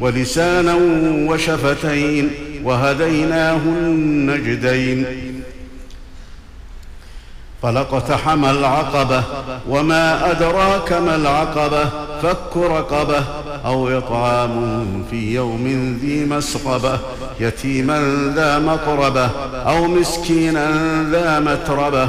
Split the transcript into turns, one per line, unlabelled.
ولسانا وشفتين وهديناه النجدين. فلقتحم العقبة وما أدراك ما العقبة فك رقبة أو إطعام في يوم ذي مسقبة يتيما ذا مقربة أو مسكينا ذا متربة.